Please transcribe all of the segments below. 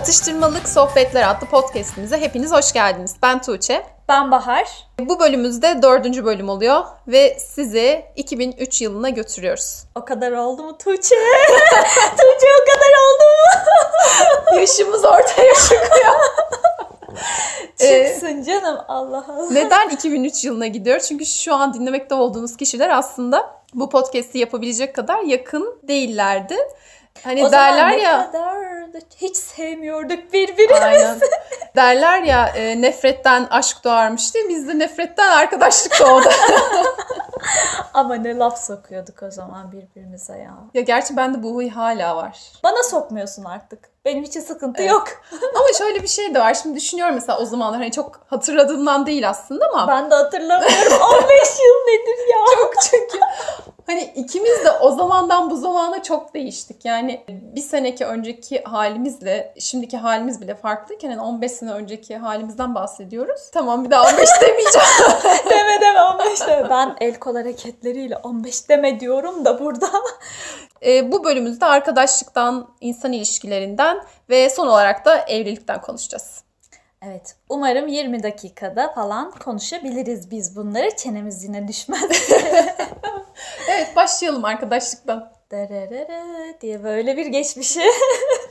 Atıştırmalık Sohbetler adlı podcastimize hepiniz hoş geldiniz. Ben Tuğçe. Ben Bahar. Bu bölümümüzde dördüncü bölüm oluyor ve sizi 2003 yılına götürüyoruz. O kadar oldu mu Tuğçe? Tuğçe o kadar oldu mu? Yaşımız ortaya çıkıyor. Çıksın canım Allah Allah. Neden 2003 yılına gidiyor? Çünkü şu an dinlemekte olduğunuz kişiler aslında bu podcast'i yapabilecek kadar yakın değillerdi. Hani o derler zaman ne ya kadar da hiç sevmiyorduk birbirimizi. Aynen. Derler ya e, nefretten aşk doğarmış diye biz de nefretten arkadaşlık doğdu. Ama ne laf sokuyorduk o zaman birbirimize ya. ya gerçi bende bu huy hala var. Bana sokmuyorsun artık. Benim için sıkıntı Evet. yok. Ama şöyle bir şey de var. Şimdi düşünüyorum mesela o zamanlar hani çok hatırladığımdan değil aslında ama Ben de hatırlamıyorum. 15 yıl nedir ya? çok çünkü hani ikimiz de o zamandan bu zamana çok değiştik. Yani bir seneki önceki halimizle şimdiki halimiz bile farklıyken yani 15 sene önceki halimizden bahsediyoruz. Tamam bir daha 15 demeyeceğim. deme deme 15 deme. Ben el kol hareketleriyle 15 deme diyorum da burada. E, bu bölümümüzde arkadaşlıktan, insan ilişkilerinden ve son olarak da evlilikten konuşacağız. Evet. Umarım 20 dakikada falan konuşabiliriz biz bunları. Çenemiz yine düşmez. Evet başlayalım arkadaşlıktan. Dererere diye böyle bir geçmişi.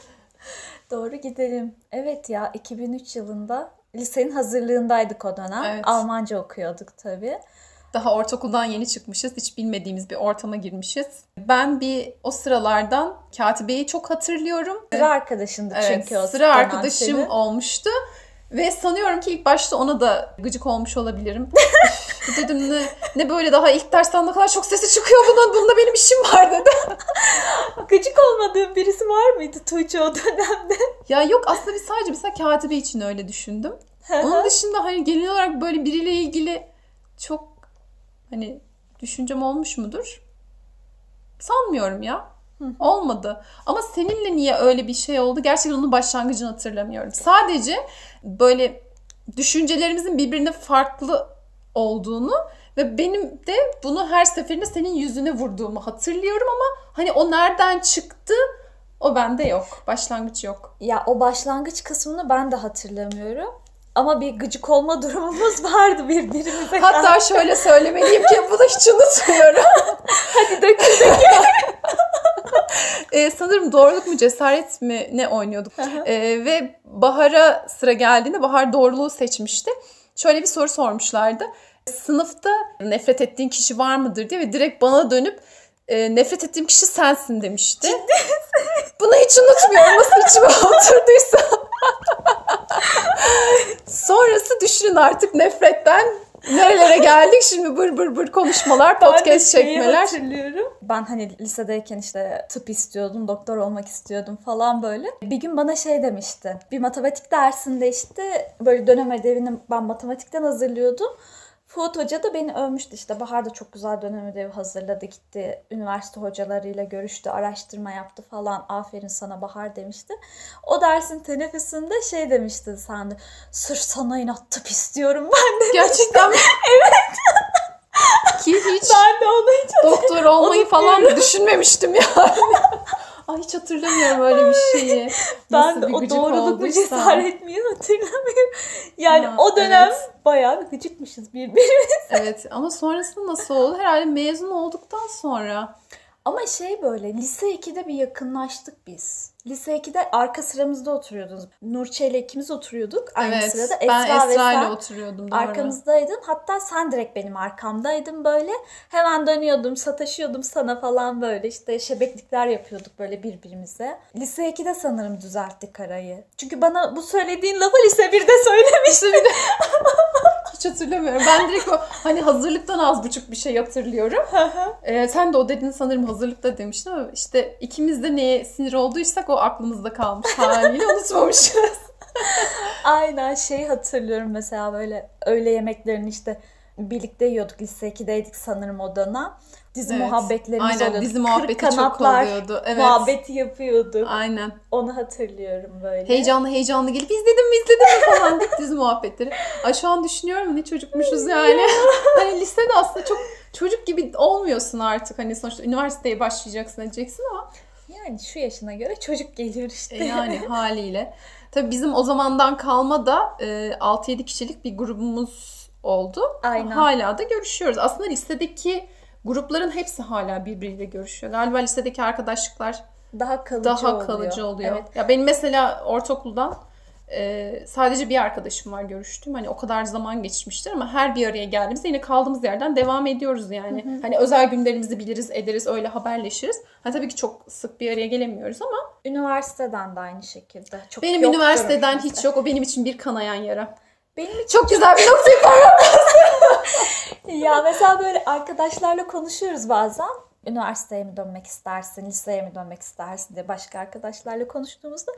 Doğru gidelim. Evet ya 2003 yılında lisenin hazırlığındaydık o dönem. Evet. Almanca okuyorduk tabii. Daha ortaokuldan yeni çıkmışız. Hiç bilmediğimiz bir ortama girmişiz. Ben bir o sıralardan Katibe'yi çok hatırlıyorum. Sıra arkadaşındı Evet, çünkü o sıra arkadaşım senin. olmuştu. Ve sanıyorum ki ilk başta ona da gıcık olmuş olabilirim. Dedim ne, ne böyle daha ilk dersten ne kadar çok sesi çıkıyor bunun. Bunda benim işim var dedi. Gıcık olmadığın birisi var mıydı Tuğçe o dönemde? Ya yok aslında biz sadece mesela Katibe için öyle düşündüm. Onun dışında hani genel olarak böyle biriyle ilgili çok hani düşüncem olmuş mudur? Sanmıyorum ya. Olmadı. Ama seninle niye öyle bir şey oldu? Gerçekten onun başlangıcını hatırlamıyorum. Sadece böyle düşüncelerimizin birbirine farklı olduğunu ve benim de bunu her seferinde senin yüzüne vurduğumu hatırlıyorum ama hani o nereden çıktı o bende yok. Başlangıç yok. Ya o başlangıç kısmını ben de hatırlamıyorum. Ama bir gıcık olma durumumuz vardı birbirimize. Hatta şöyle söylemeliyim ki bunu hiç unutmuyorum. hadi dökül Ee, sanırım doğruluk mu cesaret mi ne oynuyorduk. Ee, ve Bahar'a sıra geldiğinde Bahar doğruluğu seçmişti. Şöyle bir soru sormuşlardı. Sınıfta nefret ettiğin kişi var mıdır diye ve direkt bana dönüp e, nefret ettiğim kişi sensin demişti. Bunu hiç unutmuyorum nasıl içime oturduysa. Artık nefretten nerelere geldik. Şimdi bır bır bır konuşmalar, Ben podcast şeyi çekmeler. hatırlıyorum. Ben hani lisedeyken işte tıp istiyordum, doktor olmak istiyordum falan böyle. Bir gün bana şey demişti. Bir matematik dersinde işte böyle dönem ödevini ben matematikten hazırlıyordum. Fuat Hoca da beni övmüştü işte. Bahar da çok güzel dönem ödevi hazırladı. Gitti üniversite hocalarıyla görüştü, araştırma yaptı falan. Aferin sana Bahar demişti. O dersin teneffüsünde şey demişti sen de. Sırf sana inat istiyorum ben de. Gerçekten mi? evet. Ki hiç Ben de onu hiç doktor olmayı falan düşünmemiştim yani. Ay hiç hatırlamıyorum öyle bir şeyi. Nasıl Ben de bir o doğruluk mu cesaret mi hatırlamıyorum. Yani Ha, o dönem evet. bayağı bir gıcıkmışız birbirimize. Evet ama sonrasında nasıl oldu? Herhalde mezun olduktan sonra. Ama şey böyle lise 2'de bir yakınlaştık biz. Lise 2'de arka sıramızda oturuyordunuz. Nurçe ile ikimiz oturuyorduk aynı evet. sırada. ben Esra ve Esra ile oturuyordum doğru. arkamızdaydın. Hatta sen direkt benim arkamdaydın böyle. Hemen dönüyordum, sataşıyordum sana falan böyle. İşte şebeklikler yapıyorduk böyle birbirimize. Lise 2'de sanırım düzelttik arayı. Çünkü bana bu söylediğin lafı lise 1'de söylemiştin. Hiç hatırlamıyorum. Ben direkt o hani hazırlıktan az buçuk bir şey hatırlıyorum. Ee, sen de o dedin sanırım hazırlıkta demiştin ama işte ikimiz de neye sinir olduysak o aklımızda kalmış haliyle unutmamışız. Aynen şey hatırlıyorum mesela böyle öğle yemeklerini işte birlikte yiyorduk. Lise 2'deydik sanırım o dönem. Dizi Evet. muhabbetlerimiz Aynen, oluyordu. dizi Kırk muhabbeti çok kanatlar oluyordu. Evet. Muhabbeti yapıyorduk. Aynen. Onu hatırlıyorum böyle. Heyecanlı heyecanlı gelip izledim mi izledim mi falan deyip dizi muhabbetleri. Ay şu an düşünüyorum ne çocukmuşuz yani. hani lisede aslında çok çocuk gibi olmuyorsun artık. Hani sonuçta üniversiteye başlayacaksın edeceksin ama Ya hani şu yaşına göre çocuk geliyor işte. E yani haliyle. Tabii bizim o zamandan kalma da e, 6-7 kişilik bir grubumuz oldu. Aynen. Hala da görüşüyoruz. Aslında lisedeki grupların hepsi hala birbiriyle görüşüyor. Galiba lisedeki arkadaşlıklar daha kalıcı daha oluyor. kalıcı oluyor. Evet. Ya benim mesela ortaokuldan e, sadece bir arkadaşım var görüştüm. Hani o kadar zaman geçmiştir ama her bir araya geldiğimizde yine kaldığımız yerden devam ediyoruz yani. Hani özel günlerimizi biliriz, ederiz, öyle haberleşiriz. Ha tabii ki çok sık bir araya gelemiyoruz ama Üniversiteden de aynı şekilde. Çok benim üniversiteden hiç yok. O benim için bir kanayan yara. Benim için Çok güzel bir noktayı ya mesela böyle arkadaşlarla konuşuyoruz bazen. Üniversiteye mi dönmek istersin, liseye mi dönmek istersin diye başka arkadaşlarla konuştuğumuzda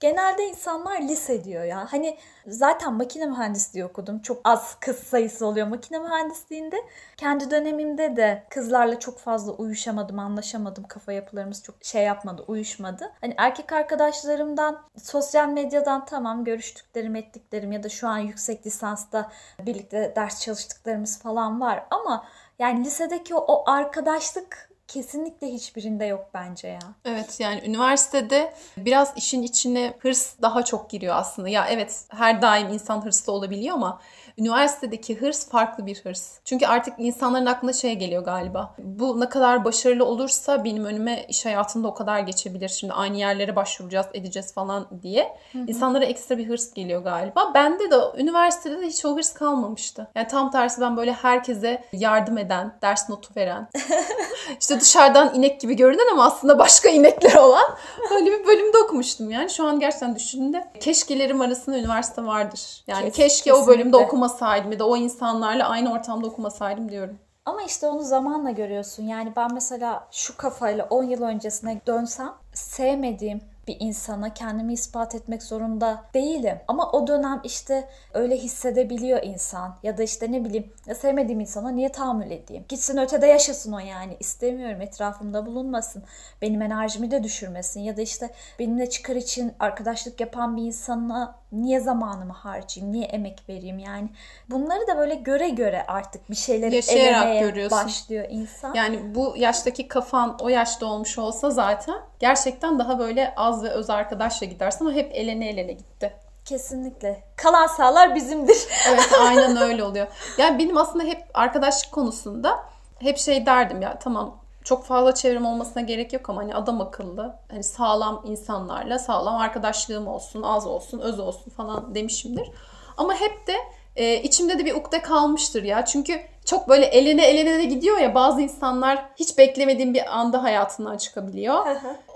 genelde insanlar lise diyor ya. Hani zaten makine mühendisliği okudum. Çok az kız sayısı oluyor makine mühendisliğinde. Kendi dönemimde de kızlarla çok fazla uyuşamadım, anlaşamadım. Kafa yapılarımız çok şey yapmadı, uyuşmadı. Hani erkek arkadaşlarımdan, sosyal medyadan tamam görüştüklerim, ettiklerim ya da şu an yüksek lisansta birlikte ders çalıştıklarımız falan var ama yani lisedeki o, o arkadaşlık kesinlikle hiçbirinde yok bence ya. Evet yani üniversitede biraz işin içine hırs daha çok giriyor aslında. Ya evet her daim insan hırslı olabiliyor ama üniversitedeki hırs farklı bir hırs. Çünkü artık insanların aklına şey geliyor galiba. Bu ne kadar başarılı olursa benim önüme iş hayatında o kadar geçebilir. Şimdi aynı yerlere başvuracağız, edeceğiz falan diye. İnsanlara ekstra bir hırs geliyor galiba. Bende de üniversitede de hiç o hırs kalmamıştı. Yani tam tersi ben böyle herkese yardım eden, ders notu veren, işte dışarıdan inek gibi görünen ama aslında başka inekler olan böyle bir bölümde okumuştum yani. Şu an gerçekten düşündüğümde keşkelerim arasında üniversite vardır. Yani Kes- keşke o bölümde kesinlikle. okumasaydım ya da o insanlarla aynı ortamda okumasaydım diyorum. Ama işte onu zamanla görüyorsun. Yani ben mesela şu kafayla 10 yıl öncesine dönsem sevmediğim bir insana kendimi ispat etmek zorunda değilim. Ama o dönem işte öyle hissedebiliyor insan. Ya da işte ne bileyim ya sevmediğim insana niye tahammül edeyim? Gitsin ötede yaşasın o yani. İstemiyorum etrafımda bulunmasın. Benim enerjimi de düşürmesin. Ya da işte benimle çıkar için arkadaşlık yapan bir insana niye zamanımı harcayayım? Niye emek vereyim? Yani bunları da böyle göre göre artık bir şeyleri Yaşayarak elemeye görüyorsun. başlıyor insan. Yani bu yaştaki kafan o yaşta olmuş olsa zaten gerçekten daha böyle az ve öz arkadaşla gidersin ama hep elene elene gitti. Kesinlikle. Kalan sağlar bizimdir. Evet aynen öyle oluyor. Yani benim aslında hep arkadaşlık konusunda hep şey derdim ya tamam çok fazla çevrem olmasına gerek yok ama hani adam akıllı hani sağlam insanlarla sağlam arkadaşlığım olsun az olsun öz olsun falan demişimdir. Ama hep de e, içimde de bir ukde kalmıştır ya. Çünkü çok böyle eline eline de gidiyor ya bazı insanlar hiç beklemediğin bir anda hayatından çıkabiliyor.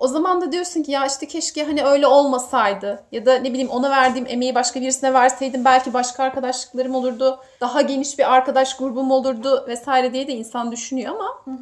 O zaman da diyorsun ki ya işte keşke hani öyle olmasaydı ya da ne bileyim ona verdiğim emeği başka birisine verseydim belki başka arkadaşlıklarım olurdu. Daha geniş bir arkadaş grubum olurdu vesaire diye de insan düşünüyor ama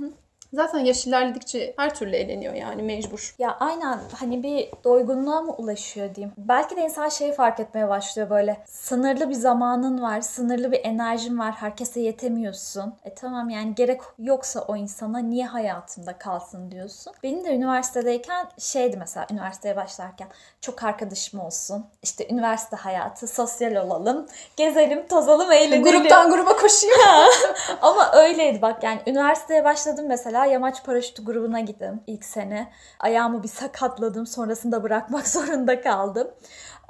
zaten yaş ilerledikçe her türlü eğleniyor yani mecbur. Ya aynen hani bir doygunluğa mı ulaşıyor diyeyim. Belki de insan şeyi fark etmeye başlıyor böyle. Sınırlı bir zamanın var, sınırlı bir enerjin var. Herkese yetemiyorsun. E tamam yani gerek yoksa o insana niye hayatımda kalsın diyorsun. Benim de üniversitedeyken şeydi mesela üniversiteye başlarken çok arkadaşım olsun. İşte üniversite hayatı, sosyal olalım, gezelim, tozalım, eğlenelim. Gruptan gruba koşuyor. Ama öyleydi bak yani üniversiteye başladım mesela yamaç paraşütü grubuna gittim ilk sene. Ayağımı bir sakatladım sonrasında bırakmak zorunda kaldım.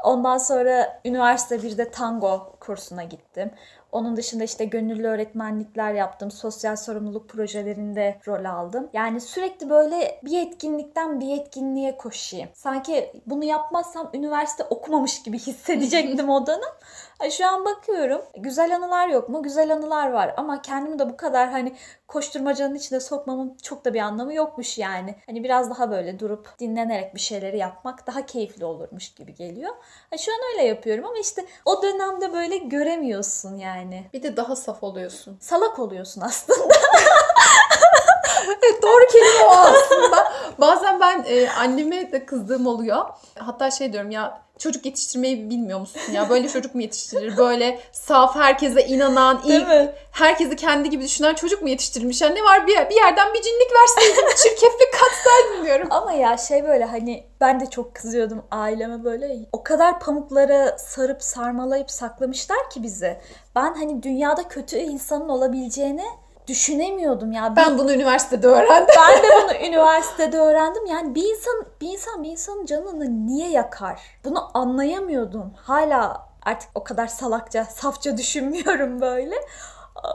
Ondan sonra üniversite 1'de tango kursuna gittim. Onun dışında işte gönüllü öğretmenlikler yaptım. Sosyal sorumluluk projelerinde rol aldım. Yani sürekli böyle bir etkinlikten bir etkinliğe koşayım. Sanki bunu yapmazsam üniversite okumamış gibi hissedecektim o dönem. Şu an bakıyorum. Güzel anılar yok mu? Güzel anılar var. Ama kendimi de bu kadar hani koşturmacanın içine sokmamın çok da bir anlamı yokmuş yani. Hani biraz daha böyle durup dinlenerek bir şeyleri yapmak daha keyifli olurmuş gibi geliyor. Ha, şu an öyle yapıyorum ama işte o dönemde böyle göremiyorsun yani. Bir de daha saf oluyorsun. Salak oluyorsun aslında. Evet doğru kelime o aslında. Bazen ben e, anneme de kızdığım oluyor. Hatta şey diyorum ya çocuk yetiştirmeyi bilmiyor musun ya? Böyle çocuk mu yetiştirilir? Böyle saf, herkese inanan, iyi, herkesi kendi gibi düşünen çocuk mu yetiştirilmiş? Yani ne var bir, bir yerden bir cinlik verseydin, çirkeflik katsaydın diyorum. Ama ya şey böyle hani ben de çok kızıyordum aileme böyle. O kadar pamuklara sarıp sarmalayıp saklamışlar ki bizi. Ben hani dünyada kötü insanın olabileceğini düşünemiyordum ya. Ben bunu üniversitede öğrendim. Ben de bunu üniversitede öğrendim. Yani bir insan bir insan bir insanın canını niye yakar? Bunu anlayamıyordum. Hala artık o kadar salakça, safça düşünmüyorum böyle.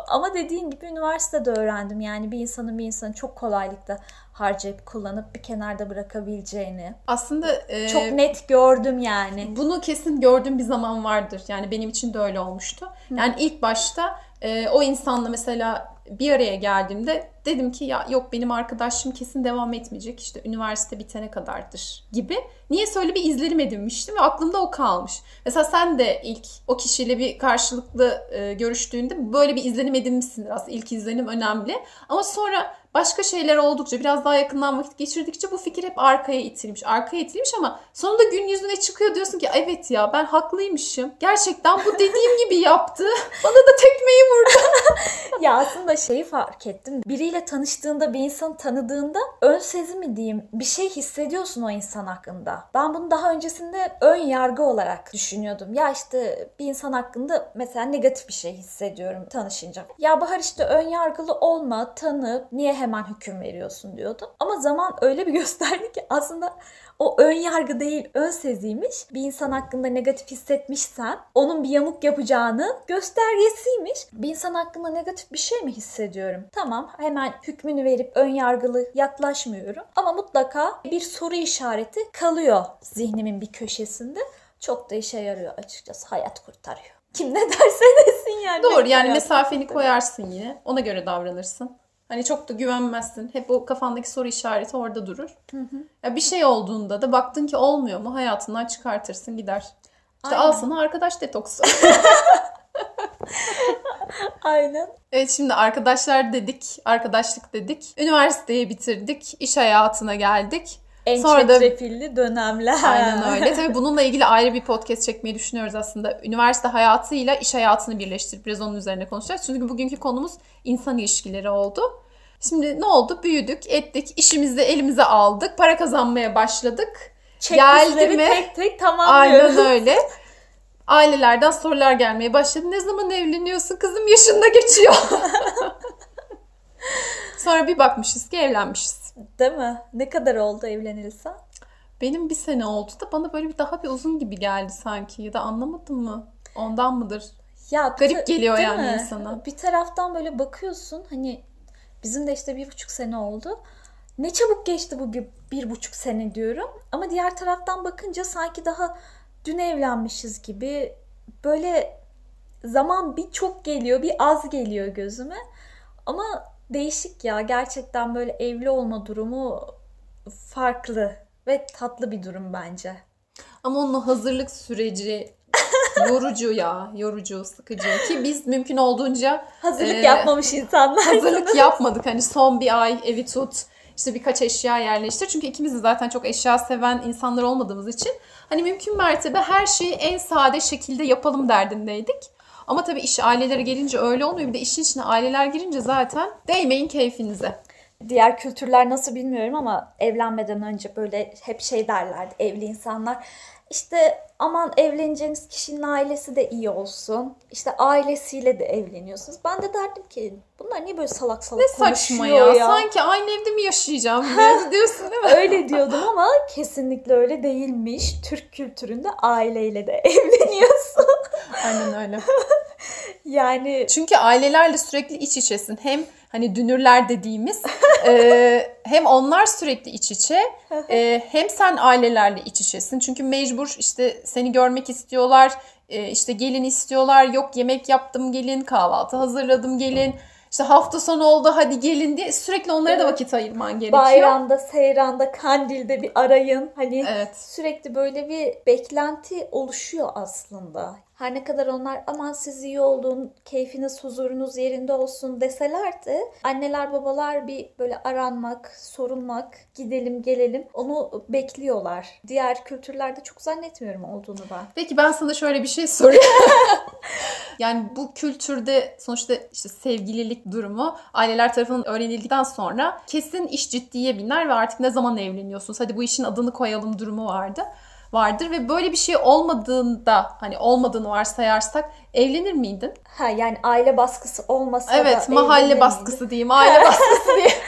Ama dediğin gibi üniversitede öğrendim. Yani bir insanın bir insanı çok kolaylıkla harcayıp kullanıp bir kenarda bırakabileceğini. Aslında e, çok net gördüm yani. Bunu kesin gördüğüm bir zaman vardır. Yani benim için de öyle olmuştu. Yani ilk başta e, o insanla mesela bir araya geldiğimde dedim ki ya yok benim arkadaşım kesin devam etmeyecek işte üniversite bitene kadardır gibi. Niye öyle bir izlenim edinmiştim ve aklımda o kalmış. Mesela sen de ilk o kişiyle bir karşılıklı e, görüştüğünde böyle bir izlenim edinmişsindir aslında. İlk izlenim önemli. Ama sonra başka şeyler oldukça biraz daha yakından vakit geçirdikçe bu fikir hep arkaya itilmiş. Arkaya itilmiş ama sonunda gün yüzüne çıkıyor diyorsun ki evet ya ben haklıymışım. Gerçekten bu dediğim gibi yaptı. Bana da tekmeyi vurdu. ya aslında şeyi fark ettim. Biriyle tanıştığında bir insanı tanıdığında ön sezi mi diyeyim bir şey hissediyorsun o insan hakkında. Ben bunu daha öncesinde ön yargı olarak düşünüyordum. Ya işte bir insan hakkında mesela negatif bir şey hissediyorum tanışınca. Ya Bahar işte ön yargılı olma, tanı, niye hemen hüküm veriyorsun diyordum. Ama zaman öyle bir gösterdi ki aslında o ön yargı değil ön seziymiş. Bir insan hakkında negatif hissetmişsen onun bir yamuk yapacağını göstergesiymiş. Bir insan hakkında negatif bir şey mi hissediyorum? Tamam hemen hükmünü verip ön yargılı yaklaşmıyorum. Ama mutlaka bir soru işareti kalıyor zihnimin bir köşesinde. Çok da işe yarıyor açıkçası. Hayat kurtarıyor. Kim ne derse desin yani. Doğru yani mesafeni koyarsın yine. Ona göre davranırsın. Hani çok da güvenmezsin. Hep o kafandaki soru işareti orada durur. Hı hı. Ya bir şey olduğunda da baktın ki olmuyor mu hayatından çıkartırsın gider. İşte Aynen. al sana arkadaş detoksu. Aynen. Evet şimdi arkadaşlar dedik, arkadaşlık dedik. Üniversiteyi bitirdik, iş hayatına geldik. En Sonra çetrefilli da... dönemler. Aynen öyle. Tabii bununla ilgili ayrı bir podcast çekmeyi düşünüyoruz aslında. Üniversite hayatıyla iş hayatını birleştirip biraz onun üzerine konuşacağız. Çünkü bugünkü konumuz insan ilişkileri oldu. Şimdi ne oldu? Büyüdük, ettik, işimizi elimize aldık, para kazanmaya başladık. Geldi mi? tek tek tamamlıyoruz. Aynen öyle. Ailelerden sorular gelmeye başladı. Ne zaman evleniyorsun? Kızım yaşında geçiyor. Sonra bir bakmışız ki evlenmişiz. Değil mi? Ne kadar oldu evlenilsen? Benim bir sene oldu da bana böyle bir daha bir uzun gibi geldi sanki. Ya da anlamadın mı? Ondan mıdır? Ya garip geliyor yani mi? insana. Bir taraftan böyle bakıyorsun hani bizim de işte bir buçuk sene oldu. Ne çabuk geçti bu bir, bir buçuk sene diyorum. Ama diğer taraftan bakınca sanki daha dün evlenmişiz gibi böyle zaman bir çok geliyor bir az geliyor gözüme. Ama değişik ya. Gerçekten böyle evli olma durumu farklı ve tatlı bir durum bence. Ama onun hazırlık süreci yorucu ya. Yorucu, sıkıcı. Ki biz mümkün olduğunca hazırlık e, yapmamış insanlar. Hazırlık yapmadık. Hani son bir ay evi tut. işte birkaç eşya yerleştir. Çünkü ikimiz de zaten çok eşya seven insanlar olmadığımız için hani mümkün mertebe her şeyi en sade şekilde yapalım derdindeydik. Ama tabii iş aileleri gelince öyle olmuyor. Bir de işin içine aileler girince zaten değmeyin keyfinize. Diğer kültürler nasıl bilmiyorum ama evlenmeden önce böyle hep şey derlerdi evli insanlar. İşte aman evleneceğiniz kişinin ailesi de iyi olsun. İşte ailesiyle de evleniyorsunuz. Ben de derdim ki bunlar niye böyle salak salak ne konuşuyor saçma ya? ya? Sanki aynı evde mi yaşayacağım diyorsun değil mi? öyle diyordum ama kesinlikle öyle değilmiş. Türk kültüründe aileyle de evleniyorsun. Aynen öyle. yani çünkü ailelerle sürekli iç içesin. Hem hani dünürler dediğimiz e, hem onlar sürekli iç içe e, hem sen ailelerle iç içesin. Çünkü mecbur işte seni görmek istiyorlar. E, işte gelin istiyorlar. Yok yemek yaptım gelin, kahvaltı hazırladım gelin. İşte hafta sonu oldu hadi gelin diye sürekli onlara da vakit ayırman gerekiyor. Bayramda, seyranda, kandilde bir arayın. Hani evet. sürekli böyle bir beklenti oluşuyor aslında. Her ne kadar onlar aman siz iyi olun, keyfiniz, huzurunuz yerinde olsun deseler de anneler babalar bir böyle aranmak, sorulmak, gidelim gelelim onu bekliyorlar. Diğer kültürlerde çok zannetmiyorum olduğunu ben. Peki ben sana şöyle bir şey sorayım. yani bu kültürde sonuçta işte sevgililik durumu aileler tarafından öğrenildikten sonra kesin iş ciddiye biner ve artık ne zaman evleniyorsunuz? Hadi bu işin adını koyalım durumu vardı. Vardır ve böyle bir şey olmadığında hani olmadığını varsayarsak evlenir miydin? Ha yani aile baskısı olmasa da Evet mahalle evlenir baskısı miydim? diyeyim aile baskısı diyeyim.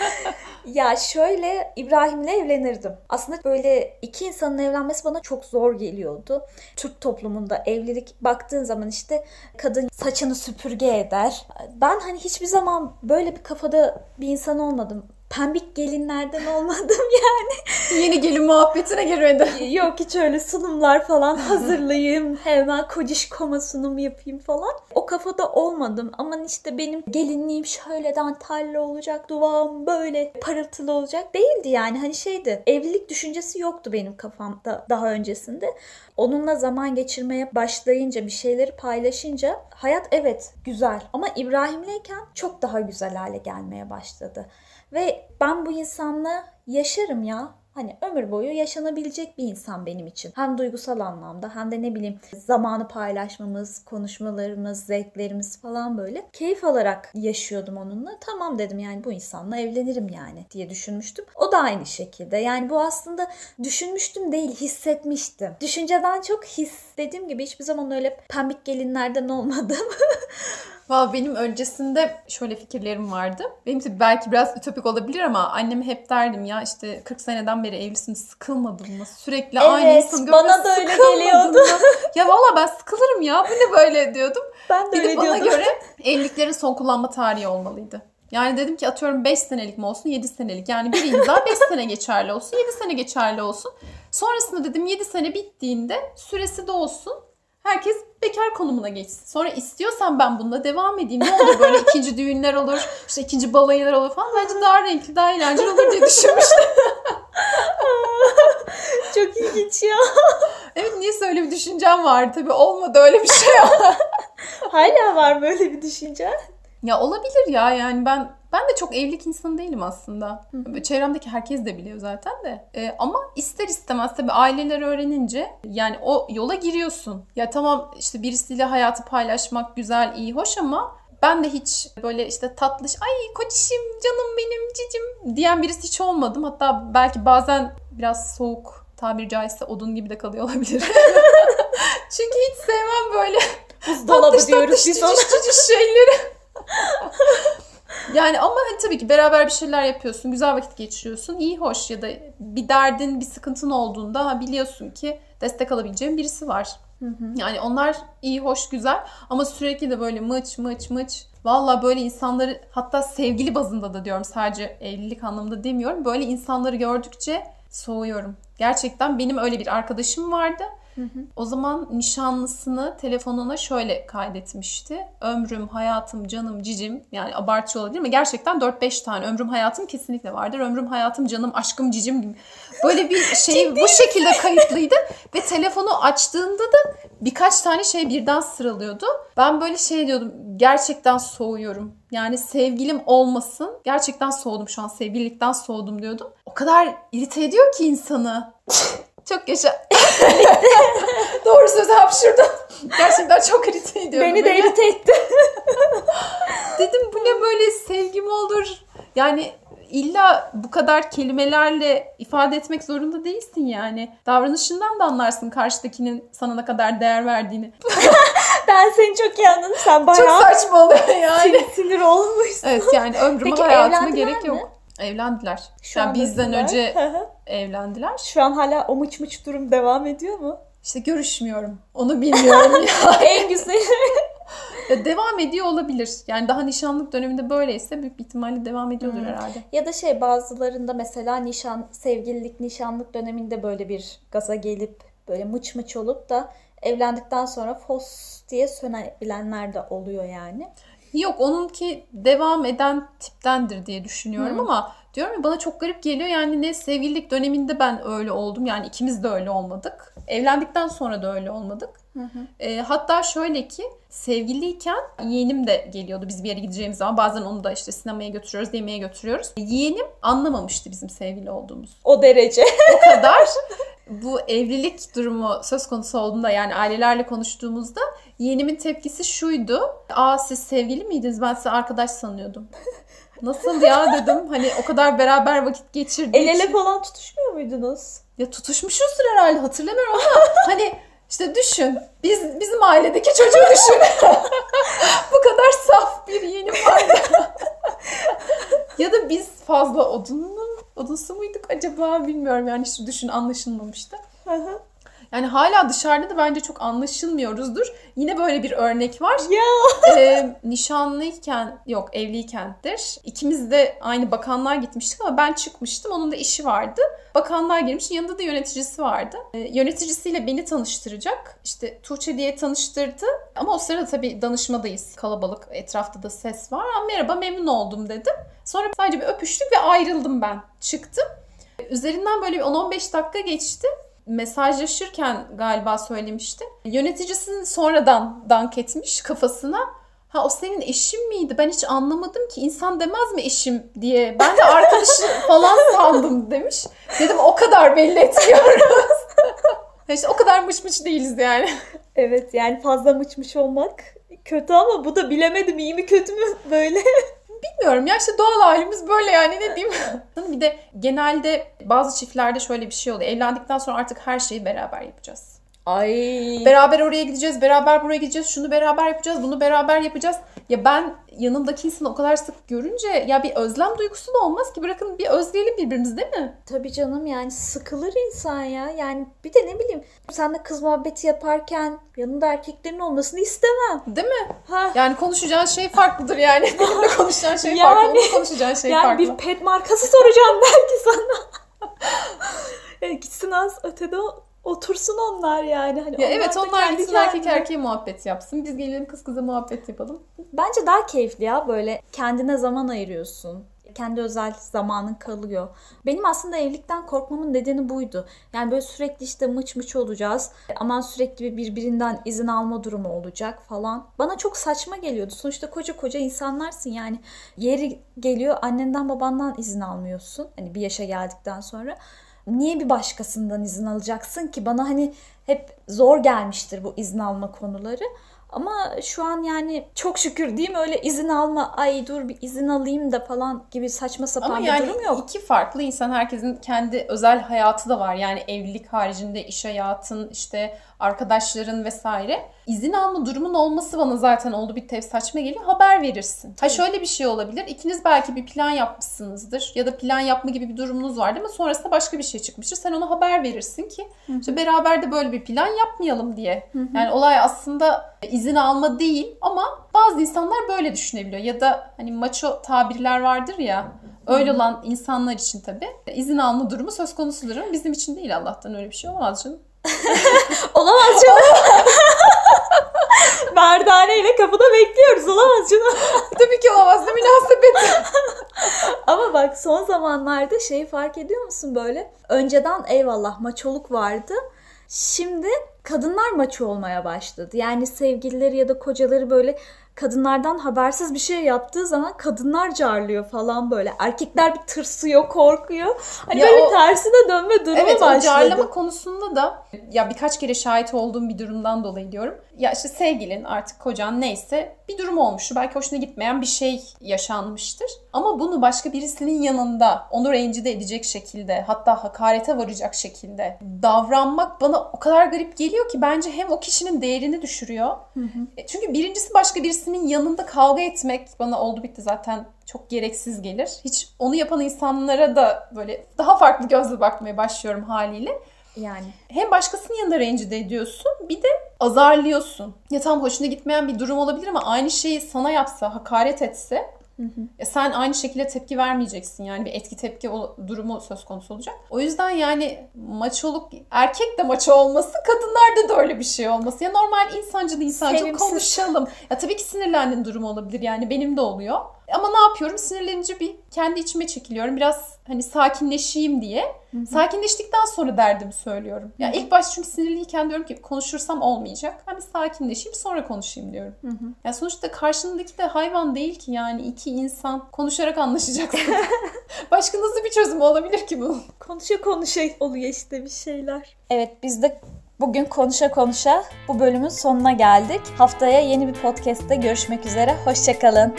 Ya şöyle İbrahim'le evlenirdim. Aslında böyle iki insanın evlenmesi bana çok zor geliyordu. Türk toplumunda evlilik baktığın zaman işte kadın saçını süpürge eder. Ben hani hiçbir zaman böyle bir kafada bir insan olmadım. Pembik gelinlerden olmadım yani. Yeni gelin muhabbetine girmedi. Yok hiç öyle sunumlar falan hazırlayayım. Hemen kocişkoma sunum yapayım falan. O kafada olmadım. Aman işte benim gelinliğim şöyle dantelli olacak. Duvağım böyle parıltılı olacak. Değildi yani. Hani şeydi. Evlilik düşüncesi yoktu benim kafamda daha öncesinde. Onunla zaman geçirmeye başlayınca, bir şeyleri paylaşınca hayat evet güzel. Ama İbrahim'leyken çok daha güzel hale gelmeye başladı. Ve ben bu insanla yaşarım ya. Hani ömür boyu yaşanabilecek bir insan benim için. Hem duygusal anlamda hem de ne bileyim zamanı paylaşmamız, konuşmalarımız, zevklerimiz falan böyle. Keyif alarak yaşıyordum onunla. Tamam dedim yani bu insanla evlenirim yani diye düşünmüştüm. O da aynı şekilde. Yani bu aslında düşünmüştüm değil hissetmiştim. Düşünceden çok his. Dediğim gibi hiçbir zaman öyle pembik gelinlerden olmadım. Valla benim öncesinde şöyle fikirlerim vardı. Benim de belki biraz ütopik olabilir ama anneme hep derdim ya işte 40 seneden beri evlisin sıkılmadın mı? Sürekli aynı Evet, insanı bana da öyle geliyordu. ya valla ben sıkılırım ya bu ne böyle diyordum. ben de öyle bana diyordum. göre evliliklerin son kullanma tarihi olmalıydı. Yani dedim ki atıyorum 5 senelik mi olsun 7 senelik. Yani bir imza 5 sene geçerli olsun 7 sene geçerli olsun. Sonrasında dedim 7 sene bittiğinde süresi de olsun. Herkes bekar konumuna geçsin. Sonra istiyorsan ben bununla devam edeyim. Ne olur böyle ikinci düğünler olur, işte ikinci balayılar olur falan. Bence daha renkli, daha eğlenceli olur diye düşünmüştüm. Çok ilginç ya. Evet niyeyse öyle bir düşüncem vardı. Tabii olmadı öyle bir şey. Hala var böyle bir düşünce. Ya olabilir ya yani ben ben de çok evlilik insanı değilim aslında. Çevremdeki herkes de biliyor zaten de. Ee, ama ister istemez tabii aileler öğrenince yani o yola giriyorsun. Ya tamam işte birisiyle hayatı paylaşmak güzel, iyi, hoş ama ben de hiç böyle işte tatlış, ay koçişim, canım benim, cicim diyen birisi hiç olmadım. Hatta belki bazen biraz soğuk, tabiri caizse odun gibi de kalıyor olabilir. Çünkü hiç sevmem böyle Buzdolabı tatlış diyoruz tatlış biz ciciş şeyleri. yani ama hani tabii ki beraber bir şeyler yapıyorsun, güzel vakit geçiriyorsun, iyi hoş ya da bir derdin, bir sıkıntın olduğunda ha biliyorsun ki destek alabileceğin birisi var. Yani onlar iyi, hoş, güzel ama sürekli de böyle mıç mıç mıç. Valla böyle insanları hatta sevgili bazında da diyorum sadece evlilik anlamında demiyorum. Böyle insanları gördükçe soğuyorum. Gerçekten benim öyle bir arkadaşım vardı. O zaman nişanlısını telefonuna şöyle kaydetmişti. Ömrüm, hayatım, canım, cicim. Yani abartı olabilir ama gerçekten 4-5 tane ömrüm, hayatım kesinlikle vardır. Ömrüm, hayatım, canım, aşkım, cicim gibi. Böyle bir şey bu şekilde kayıtlıydı. Ve telefonu açtığında da birkaç tane şey birden sıralıyordu. Ben böyle şey diyordum. Gerçekten soğuyorum. Yani sevgilim olmasın. Gerçekten soğudum şu an. Sevgililikten soğudum diyordum. O kadar irite ediyor ki insanı. Çok yaşa. Doğru söz hapşırdım. Gerçekten çok irite ediyor. Beni de irite etti. Dedim bu ne böyle sevgim olur. Yani illa bu kadar kelimelerle ifade etmek zorunda değilsin yani. Davranışından da anlarsın karşıdakinin sana ne kadar değer verdiğini. Ben seni çok iyi anladım. Sen Çok bayağı saçma oluyor yani. sinir, sinir olmuşsun. Evet yani ömrüme Peki hayatıma gerek mi? yok. Evlendiler. Şu yani an bizden önce evlendiler. Şu an hala o mıç mıç durum devam ediyor mu? İşte görüşmüyorum. Onu bilmiyorum ya. en güzeli. Ya devam ediyor olabilir. Yani daha nişanlık döneminde böyleyse büyük bir ihtimalle devam ediyordur herhalde. ya da şey bazılarında mesela nişan, sevgililik, nişanlık döneminde böyle bir gaza gelip böyle mıç mıç olup da evlendikten sonra fos diye sönebilenler de oluyor yani. Yok onunki devam eden tiptendir diye düşünüyorum ama diyorum ya bana çok garip geliyor. Yani ne sevgililik döneminde ben öyle oldum. Yani ikimiz de öyle olmadık. Evlendikten sonra da öyle olmadık. E, hatta şöyle ki sevgiliyken yeğenim de geliyordu biz bir yere gideceğimiz zaman. Bazen onu da işte sinemaya götürüyoruz, yemeğe götürüyoruz. Yeğenim anlamamıştı bizim sevgili olduğumuz. O derece. O kadar bu evlilik durumu söz konusu olduğunda yani ailelerle konuştuğumuzda yeğenimin tepkisi şuydu. Aa siz sevgili miydiniz? Ben sizi arkadaş sanıyordum. Nasıl ya dedim. Hani o kadar beraber vakit geçirdik. El ele falan tutuşmuyor muydunuz? Ya tutuşmuşuzdur herhalde hatırlamıyorum ama hani işte düşün. Biz bizim ailedeki çocuğu düşün. Bu kadar saf bir yeğenim vardı. ya da biz fazla odunlu, odunsu muyduk acaba bilmiyorum. Yani hiç düşün anlaşılmamıştı. Yani hala dışarıda da bence çok anlaşılmıyoruzdur. Yine böyle bir örnek var. Ya. Ee, nişanlıyken, yok evliykendir. İkimiz de aynı bakanlığa gitmiştik ama ben çıkmıştım. Onun da işi vardı. Bakanlığa girmiş. Yanında da yöneticisi vardı. Ee, yöneticisiyle beni tanıştıracak. İşte Tuğçe diye tanıştırdı. Ama o sırada tabii danışmadayız. Kalabalık. Etrafta da ses var. Aa, merhaba memnun oldum dedim. Sonra sadece bir öpüştük ve ayrıldım ben. Çıktım. Üzerinden böyle bir 10-15 dakika geçti mesajlaşırken galiba söylemişti. Yöneticisini sonradan dank etmiş kafasına. Ha o senin eşin miydi? Ben hiç anlamadım ki. İnsan demez mi eşim diye. Ben de arkadaşı falan sandım demiş. Dedim o kadar belli etmiyoruz. işte o kadar mış mış değiliz yani. Evet yani fazla mıçmış olmak kötü ama bu da bilemedim iyi mi kötü mü böyle. Bilmiyorum ya işte doğal halimiz böyle yani ne diyeyim. bir de genelde bazı çiftlerde şöyle bir şey oluyor. Evlendikten sonra artık her şeyi beraber yapacağız. Ay. Beraber oraya gideceğiz, beraber buraya gideceğiz, şunu beraber yapacağız, bunu beraber yapacağız. Ya ben yanımdaki insanı o kadar sık görünce ya bir özlem duygusu da olmaz ki. Bırakın bir özleyelim birbirimizi değil mi? Tabii canım yani sıkılır insan ya. Yani bir de ne bileyim sen de kız muhabbeti yaparken yanında erkeklerin olmasını istemem. Değil mi? Ha. Yani konuşacağın şey farklıdır yani. Benimle konuşacağın şey Yani- farklı, onunla konuşacağın şey yani farklı. bir pet markası soracağım belki sana. e, gitsin az ötede otursun onlar yani. Hani Ya evet da onlar kendi gitsin erkek erkeğe muhabbet yapsın. Biz gelelim kız kıza muhabbet yapalım. Bence daha keyifli ya böyle kendine zaman ayırıyorsun. Kendi özel zamanın kalıyor. Benim aslında evlilikten korkmamın nedeni buydu. Yani böyle sürekli işte mıç mıç olacağız. Aman sürekli bir birbirinden izin alma durumu olacak falan. Bana çok saçma geliyordu. Sonuçta koca koca insanlarsın yani. Yeri geliyor annenden babandan izin almıyorsun. Hani bir yaşa geldikten sonra. Niye bir başkasından izin alacaksın ki? Bana hani hep zor gelmiştir bu izin alma konuları. Ama şu an yani çok şükür değil mi öyle izin alma ay dur bir izin alayım da falan gibi saçma sapan Ama bir yani durum yok. iki farklı insan herkesin kendi özel hayatı da var. Yani evlilik haricinde iş hayatın, işte arkadaşların vesaire. İzin alma durumun olması bana zaten oldu bir tev saçma geliyor. Haber verirsin. Ha şöyle bir şey olabilir. İkiniz belki bir plan yapmışsınızdır ya da plan yapma gibi bir durumunuz vardı ama sonrasında başka bir şey çıkmıştır. Sen ona haber verirsin ki işte beraber de böyle bir plan yapmayalım diye. Yani olay aslında izin alma değil ama bazı insanlar böyle düşünebiliyor. Ya da hani maço tabirler vardır ya öyle olan insanlar için tabii izin alma durumu söz konusudur ama bizim için değil Allah'tan öyle bir şey olmaz canım. Olamaz canım. Merdane ile kapıda bekliyoruz. Olamaz canım. tabii ki olamaz ne münasebet. Ama bak son zamanlarda şeyi fark ediyor musun böyle? Önceden eyvallah maçoluk vardı. Şimdi kadınlar maço olmaya başladı. Yani sevgilileri ya da kocaları böyle kadınlardan habersiz bir şey yaptığı zaman kadınlar carlıyor falan böyle. Erkekler bir tırsıyor, korkuyor. Hani Ya böyle o- tersine dönme durumu Evet başladı. carlama konusunda da ya birkaç kere şahit olduğum bir durumdan dolayı diyorum. Ya işte sevgilin artık kocan neyse bir durum olmuştur. Belki hoşuna gitmeyen bir şey yaşanmıştır. Ama bunu başka birisinin yanında onu rencide edecek şekilde hatta hakarete varacak şekilde davranmak bana o kadar garip geliyor ki bence hem o kişinin değerini düşürüyor. E, Çünkü birincisi başka birisinin yanında kavga etmek bana oldu bitti zaten çok gereksiz gelir. Hiç onu yapan insanlara da böyle daha farklı gözle bakmaya başlıyorum haliyle. Yani Hem başkasının yanında rencide ediyorsun bir de azarlıyorsun. Ya tam hoşuna gitmeyen bir durum olabilir ama aynı şeyi sana yapsa, hakaret etse ya sen aynı şekilde tepki vermeyeceksin. Yani bir etki tepki o- durumu söz konusu olacak. O yüzden yani maçoluk erkek de maço olması kadınlarda da öyle bir şey olması. Ya normal insancıl insancıl Sevimsiz. konuşalım. Ya tabii ki sinirlendiğin durum olabilir yani benim de oluyor. Ama ne yapıyorum? Sinirlenince bir kendi içime çekiliyorum. Biraz hani sakinleşeyim diye. Sakinleştikten sonra derdimi söylüyorum. Ya ilk başta çünkü sinirliyken diyorum ki konuşursam olmayacak. Ben bir sakinleşeyim sonra konuşayım diyorum. Ya sonuçta karşındaki de hayvan değil ki yani iki insan konuşarak anlaşacaksın. Başka nasıl bir çözüm olabilir ki bunun? konuşa konuşa oluyor işte bir şeyler. Evet biz de bugün konuşa konuşa bu bölümün sonuna geldik. Haftaya yeni bir podcast'te görüşmek üzere. Hoşçakalın.